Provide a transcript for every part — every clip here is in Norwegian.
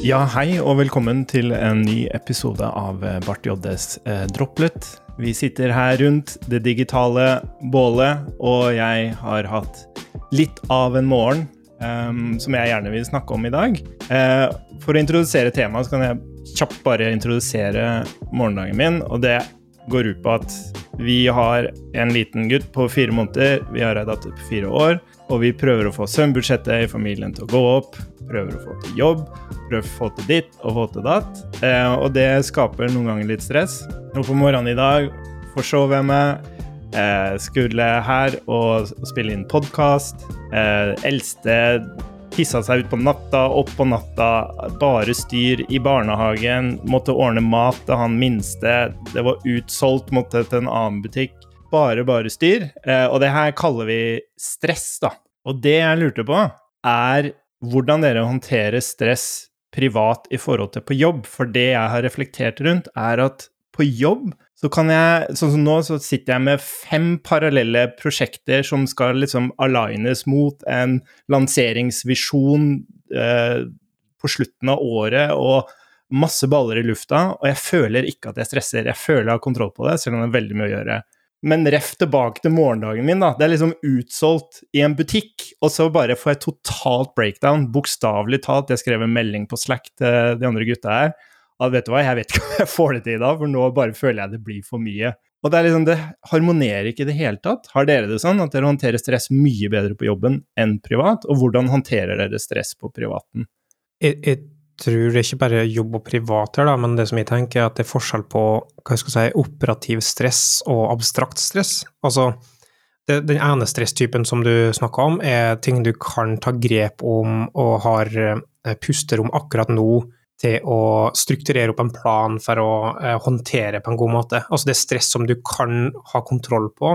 Ja, hei og velkommen til en ny episode av eh, Bart JDs eh, Droplet. Vi sitter her rundt det digitale bålet, og jeg har hatt litt av en morgen um, som jeg gjerne vil snakke om i dag. Uh, for å introdusere temaet så kan jeg kjapt bare introdusere morgendagen min, og det går ut på at vi har en liten gutt på fire måneder, vi har ei datter på fire år, og vi prøver å få søvnbudsjettet i familien til å gå opp, prøver å få til jobb, prøver å få til ditt og få til datt. Eh, og det skaper noen ganger litt stress. Og på morgenen i dag forsov jeg meg. Eh, skulle her og spille inn podkast. Eh, eldste hissa seg ut på natta, opp på natta. Bare styr i barnehagen. Måtte ordne mat til han minste. Det var utsolgt, måtte til en annen butikk. Bare, bare styr. Eh, og det her kaller vi stress, da. Og det jeg lurte på, er hvordan dere håndterer stress privat i forhold til på jobb. For det jeg har reflektert rundt, er at på jobb så kan jeg Sånn som nå, så sitter jeg med fem parallelle prosjekter som skal liksom alignes mot en lanseringsvisjon eh, på slutten av året, og masse baller i lufta. Og jeg føler ikke at jeg stresser. Jeg føler jeg har kontroll på det, selv om det er veldig mye å gjøre. Men ref tilbake til morgendagen min, da. Det er liksom utsolgt i en butikk, og så bare får jeg totalt breakdown. Bokstavelig talt. Jeg skrev en melding på Slack til de andre gutta her. At vet du hva, jeg vet ikke om jeg får det til i dag, for nå bare føler jeg det blir for mye. Og det er liksom, det harmonerer ikke i det hele tatt. Har dere det sånn at dere håndterer stress mye bedre på jobben enn privat? Og hvordan håndterer dere stress på privaten? Jeg, jeg tror det er ikke bare jobb og privat her, da, men det som jeg tenker, er at det er forskjell på hva jeg skal si, operativ stress og abstrakt stress. Altså, det, den ene stresstypen som du snakka om, er ting du kan ta grep om og har eh, pusterom akkurat nå til å strukturere opp en plan for å eh, håndtere på en god måte. Altså det er stress som du kan ha kontroll på,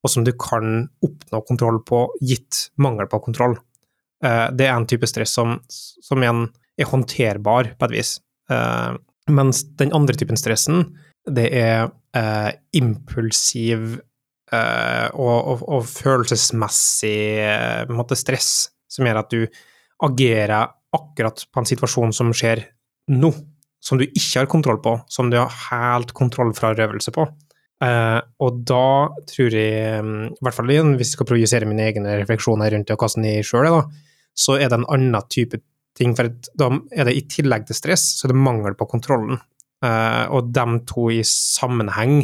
og som du kan oppnå kontroll på, gitt mangel på kontroll. Eh, det er en type stress som, som igjen er håndterbar på et vis. Eh, mens den andre typen stressen, det er uh, impulsiv uh, og, og, og, følelsesmessig måte, stress, som gjør at du agerer akkurat på en situasjon som skjer nå, som du ikke har kontroll på, som du har helt kontroll fra røvelse på. og da tror jeg, i hvert fall hvis jeg skal projisere mine egne refleksjoner rundt det og jeg sjøl er, da, så er det en annen type ting. For da er det i tillegg til stress, så er det mangel på kontrollen. Uh, og de to i sammenheng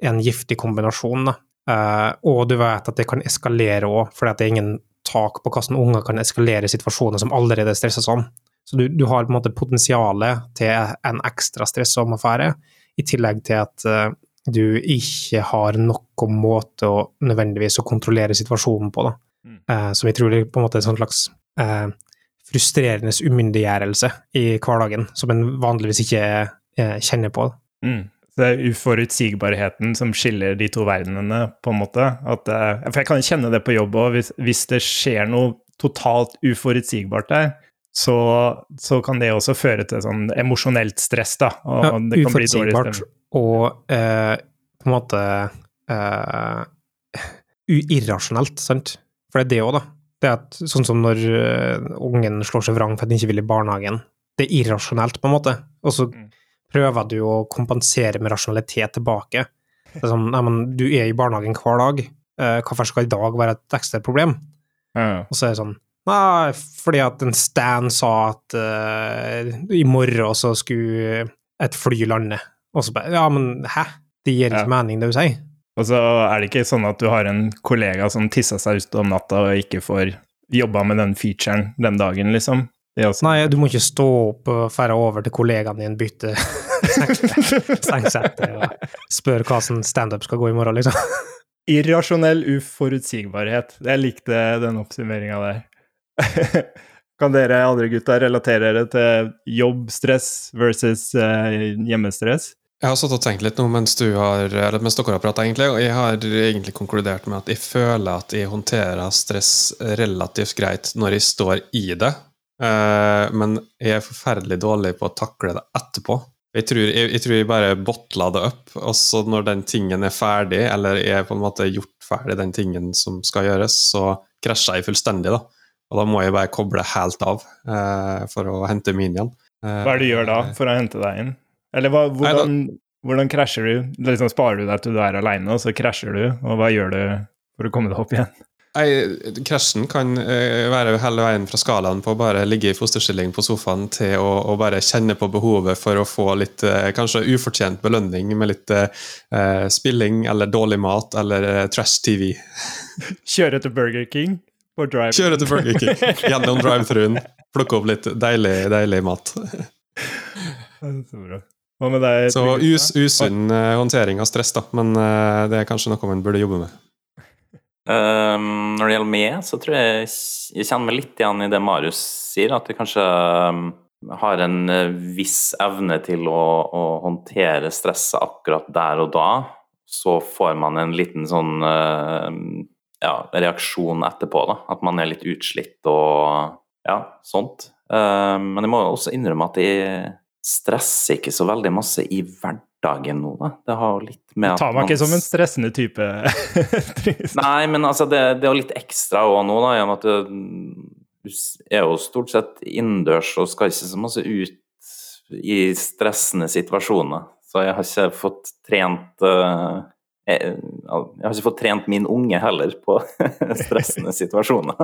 er en giftig kombinasjon. Uh, og du vet at det kan eskalere òg, for det er ingen tak på hvordan unger kan eskalere situasjoner som allerede er stressa sånn. Så du, du, har på en måte potensialet til en ekstra stressom affære, i tillegg til at uh, du ikke har noen måte å nødvendigvis å kontrollere situasjonen på, da. Mm. som jeg tror er på en måte en slags slags frustrerende umyndiggjørelse i hverdagen, som en vanligvis ikke kjenner på. Mm. Det er uforutsigbarheten som skiller de to verdenene, på en måte. At, eh, for jeg kan kjenne det på jobb òg, hvis, hvis, det skjer noe totalt uforutsigbart der. Så, så, kan det også føre til sånn emosjonelt stress, da. Og ja, det kan bli dårlig. Og eh, på en måte eh, irrasjonelt, sant? For det er det òg, da. Det er at, sånn som når uh, ungen slår seg vrang for at den ikke vil i barnehagen. Det er irrasjonelt, på en måte. Og så mm. Prøver du å kompensere med rasjonalitet tilbake. Det er sånn, nei, men du er i barnehagen hver dag, uh, hvorfor skal i dag være et ekstra problem? Ja. Og så er det sånn Nei, fordi at en Stan sa at uh, i morgen så skulle et fly lande. Og så bare Ja, men hæ? Det gir ikke ja. mening, det du sier. Og så er det ikke sånn at du har en kollega som tisser seg ut om natta og ikke får jobba med den featuren den dagen, liksom. Nei, du må ikke stå opp og fære over til kollegaen din, bytte sengsette og spørre hva som standup skal gå i morgen, liksom. Irrasjonell uforutsigbarhet. Jeg likte den oppsummeringa der. kan dere andre gutta relatere dere til jobbstress versus uh, hjemmestress? Jeg har satt og tenkt litt nå mens, har, mens dere har prata, egentlig, og jeg har egentlig konkludert med at jeg føler at jeg håndterer stress relativt greit når jeg står i det, men jeg er forferdelig dårlig på å takle det etterpå. Jeg tror jeg, jeg tror jeg, bare botla det opp, og så når den tingen er ferdig, eller jeg er på en måte gjort ferdig den tingen som skal gjøres, så krasjer jeg fullstendig, da. Og da må jeg bare koble helt av eh, for å hente min igjen. Hva er det du gjør da for å hente deg inn? Eller hva, hvordan, hvordan krasjer du? Liksom Sparer du deg til du er aleine, og så krasjer du? Og hva gjør du for å komme deg opp igjen? Krasjen kan uh, være hele veien fra skalaen på å bare ligge i fosterstilling på sofaen til å, å bare kjenne på behovet for å få litt uh, kanskje ufortjent belønning med litt uh, spilling eller dårlig mat eller trash-TV. Kjøre til Burger King? Kjøre til Burger King gjennom drive-thruen. Plukke opp litt deilig, deilig mat. Så bra. Deg? Så us, usunn håndtering av stress, da. Men det er kanskje noe man burde jobbe med. Um, når det gjelder meg, så tror jeg jeg kjenner meg litt igjen i det Marius sier, at jeg kanskje um, har en uh, viss evne til å, å, håndtere stresset akkurat der og da. Så får man en liten sånn uh, ja, reaksjon etterpå, da. At man er litt utslitt og ja, sånt. Um, men jeg må også innrømme at jeg stresser ikke så veldig masse i hverdagen dagen nå, da. Det har jo litt med at Tar meg ikke som en stressende type. Nei, men altså, det, det er jo litt ekstra òg nå, da, gjennom at du er jo stort sett innendørs og skal ikke så masse ut i stressende situasjoner. Så jeg har ikke fått trent uh, jeg, jeg, har ikke fått trent min unge heller på stressende situasjoner.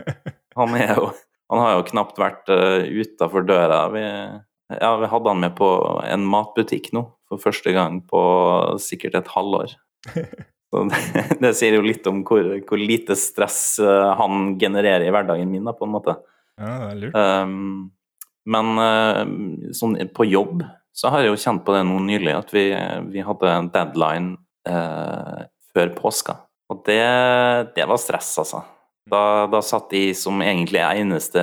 Han, er jo, han har jo knapt vært uh, utafor døra. Vi, ja, vi hadde han med på en matbutikk nå for første gang på sikkert et halvår. Så det, det sier jo litt om hvor, hvor, lite stress eh, han genererer i hverdagen min, da, på en måte. Ja, det er lurt. Um, men uh, sånn på jobb så har jeg jo kjent på det nå nylig, at vi, vi hadde en deadline uh, før påska. Og det, det var stress, altså. Da, da, satt de som egentlig eneste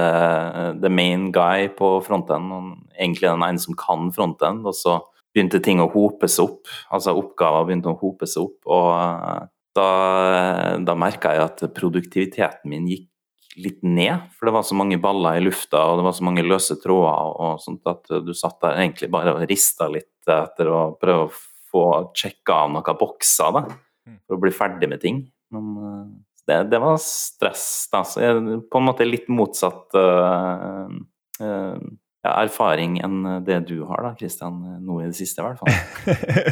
the main guy på fronten, egentlig den ene som kan fronten, og så begynte ting å hope seg opp. Altså oppgaver begynte å hope seg opp. Og eh, da, da merka jeg at produktiviteten min gikk litt ned. For det var så mange baller i lufta, og det var så mange løse tråder og sånt at du satt der egentlig bare og rista litt etter å prøve å få sjekka av noen bokser da, mm. for å bli ferdig med ting. Men eh, det, det var stress, da. Så jeg, på en måte litt motsatt uh, uh, erfaring enn det du har, da, Kristian, nå i det siste, i hvert fall.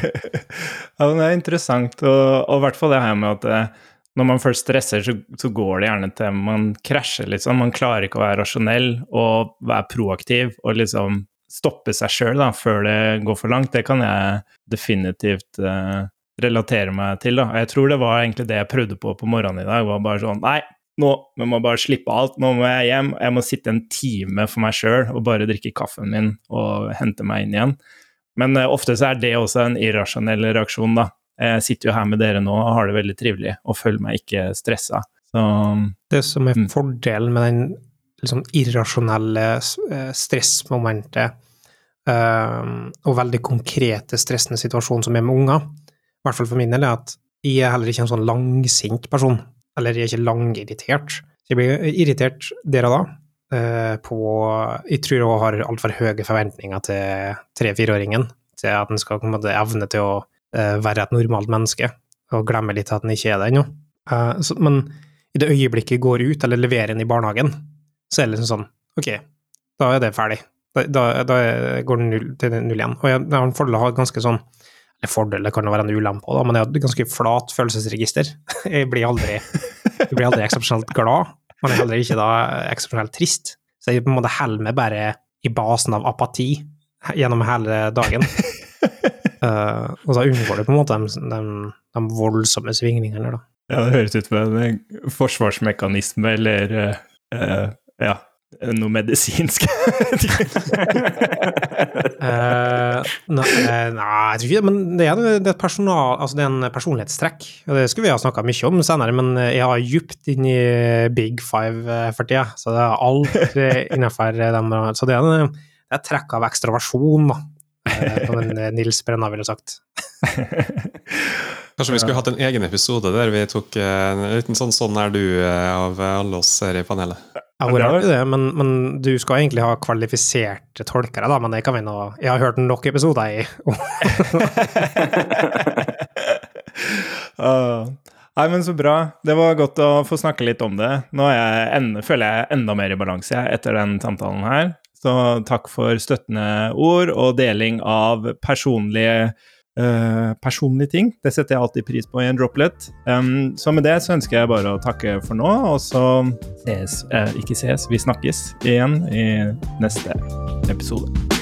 ja, det er interessant, og, og i hvert fall det her med at eh, når man først stresser, så, så, går det gjerne til man krasjer, liksom. Man klarer ikke å være rasjonell og være proaktiv og liksom stoppe seg sjøl før det går for langt. Det kan jeg definitivt uh, relatere meg til. da. Jeg tror det var egentlig det jeg prøvde på på morgenen i dag. var bare sånn Nei, nå må jeg bare slippe alt, nå må jeg hjem. Jeg må sitte en time for meg sjøl og bare drikke kaffen min og hente meg inn igjen. Men uh, ofte så er det også en irrasjonell reaksjon, da. Jeg sitter jo her med dere nå og har det veldig trivelig og føler meg ikke stressa. Så Det som er mm. fordelen med den liksom irrasjonelle eh, stressmomentet uh, og veldig konkrete, stressende situasjonen som er med unger, i hvert fall for min del, er at jeg er heller ikke en sånn langsint person. Eller jeg er ikke langirritert. Jeg blir irritert der og da. Uh, på Jeg tror jeg har altfor høye forventninger til tre-fireåringen. Til at han skal måte, evne til å uh, være et normalt menneske, og glemme litt at han ikke er det ennå. Uh, men i det øyeblikket går ut, eller leverer han i barnehagen, så er det liksom sånn Ok, da er det ferdig. Da, da, da går den null, til null igjen. Og jeg, jeg har en fordel å ha ganske sånn en fordel, det kan jo være en ulempe òg, men jeg har et ganske flat følelsesregister. Jeg blir aldri, jeg blir aldri eksepsjonelt glad, men jeg er heller ikke da eksepsjonelt trist. Så jeg på en måte holder meg bare i basen av apati gjennom hele dagen. uh, og så unngår du på en måte de, de, de voldsomme svingningene, da. Ja, det høres ut som en forsvarsmekanisme eller uh, ja, noe medisinsk? uh, nei, nei, jeg tror ikke det. Men det er, det er, personal, altså det er en personlighetstrekk. og Det skulle vi ha snakka mye om senere, men jeg har djupt inn i big five eh, for tida. Så det er alt innenfor dem. Så det er, det er trekk av ekstraversjon, da. Eh, som Nils Brenna ville sagt. Kanskje vi skulle hatt en egen episode der vi tok en liten sånn 'sånn er du' av alle oss her i panelet. Ja, hvor er det, men, men du skal egentlig ha kvalifiserte tolkere, da, men det kan vi nå Jeg har hørt nok episoder i. uh, Nei, men så bra. Det var godt å få snakke litt om det. Nå jeg enda, føler jeg enda mer i balanse etter den samtalen her. Så takk for støttende ord og deling av personlige, uh, personlige ting. Det setter jeg alltid pris på i en droplet. Um, så med det så ønsker jeg bare å takke for nå, og så ses uh, Ikke ses, vi snakkes igjen i neste episode.